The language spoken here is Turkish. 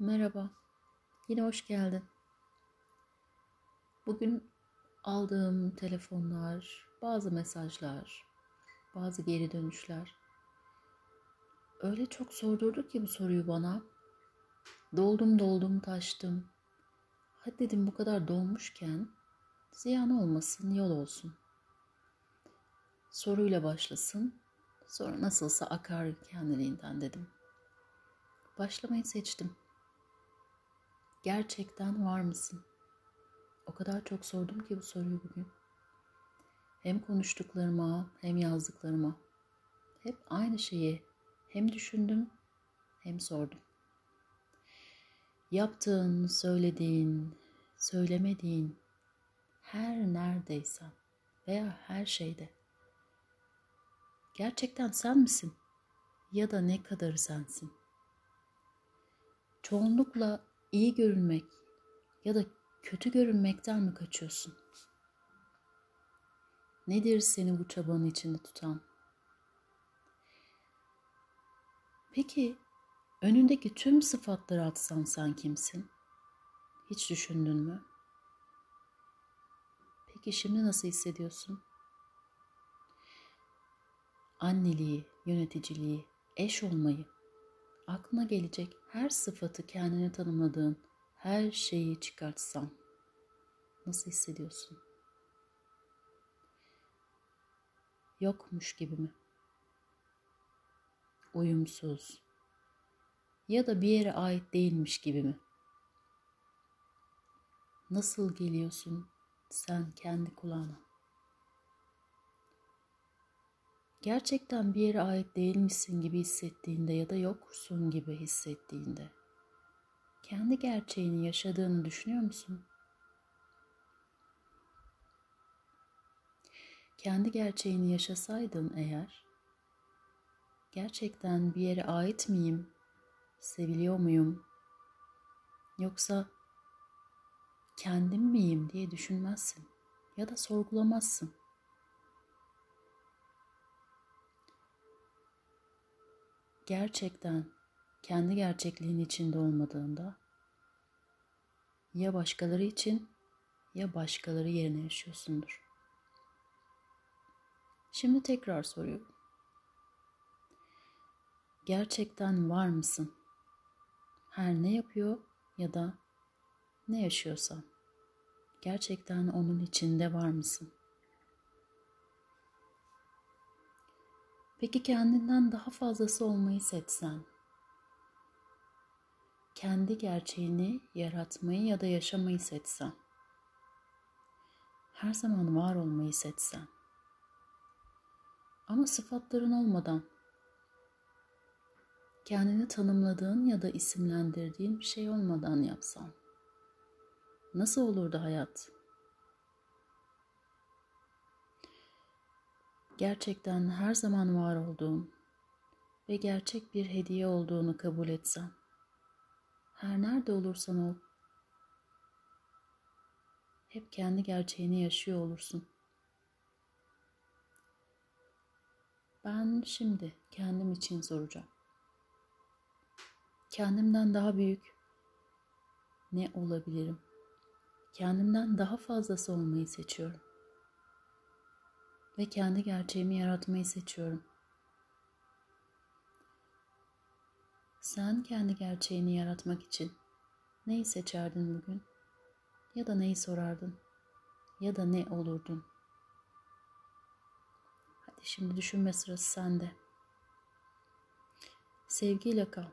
Merhaba, yine hoş geldin. Bugün aldığım telefonlar, bazı mesajlar, bazı geri dönüşler öyle çok sordurdu ki bu soruyu bana. Doldum doldum taştım. Hadi dedim bu kadar dolmuşken ziyan olmasın, yol olsun. Soruyla başlasın, sonra nasılsa akar kendiliğinden dedim. Başlamayı seçtim. Gerçekten var mısın? O kadar çok sordum ki bu soruyu bugün. Hem konuştuklarıma hem yazdıklarıma. Hep aynı şeyi hem düşündüm hem sordum. Yaptığın, söylediğin, söylemediğin her neredeysen veya her şeyde gerçekten sen misin? Ya da ne kadar sensin? Çoğunlukla iyi görünmek ya da kötü görünmekten mi kaçıyorsun? Nedir seni bu çabanın içinde tutan? Peki önündeki tüm sıfatları atsan sen kimsin? Hiç düşündün mü? Peki şimdi nasıl hissediyorsun? Anneliği, yöneticiliği, eş olmayı, aklına gelecek her sıfatı kendine tanımladığın her şeyi çıkartsam nasıl hissediyorsun? Yokmuş gibi mi? Uyumsuz ya da bir yere ait değilmiş gibi mi? Nasıl geliyorsun sen kendi kulağına? Gerçekten bir yere ait değilmişsin gibi hissettiğinde ya da yoksun gibi hissettiğinde kendi gerçeğini yaşadığını düşünüyor musun? Kendi gerçeğini yaşasaydın eğer gerçekten bir yere ait miyim? Seviliyor muyum? Yoksa kendim miyim diye düşünmezsin ya da sorgulamazsın. Gerçekten kendi gerçekliğin içinde olmadığında ya başkaları için ya başkaları yerine yaşıyorsundur. Şimdi tekrar soruyorum. Gerçekten var mısın? Her ne yapıyor ya da ne yaşıyorsan gerçekten onun içinde var mısın? Peki kendinden daha fazlası olmayı seçsen, kendi gerçeğini yaratmayı ya da yaşamayı seçsen, her zaman var olmayı seçsen, ama sıfatların olmadan, kendini tanımladığın ya da isimlendirdiğin bir şey olmadan yapsan, nasıl olurdu hayat? Gerçekten her zaman var olduğun ve gerçek bir hediye olduğunu kabul etsen, her nerede olursan ol, hep kendi gerçeğini yaşıyor olursun. Ben şimdi kendim için soracağım. Kendimden daha büyük ne olabilirim? Kendimden daha fazlası olmayı seçiyorum ve kendi gerçeğimi yaratmayı seçiyorum. Sen kendi gerçeğini yaratmak için neyi seçerdin bugün? Ya da neyi sorardın? Ya da ne olurdun? Hadi şimdi düşünme sırası sende. Sevgiyle kal.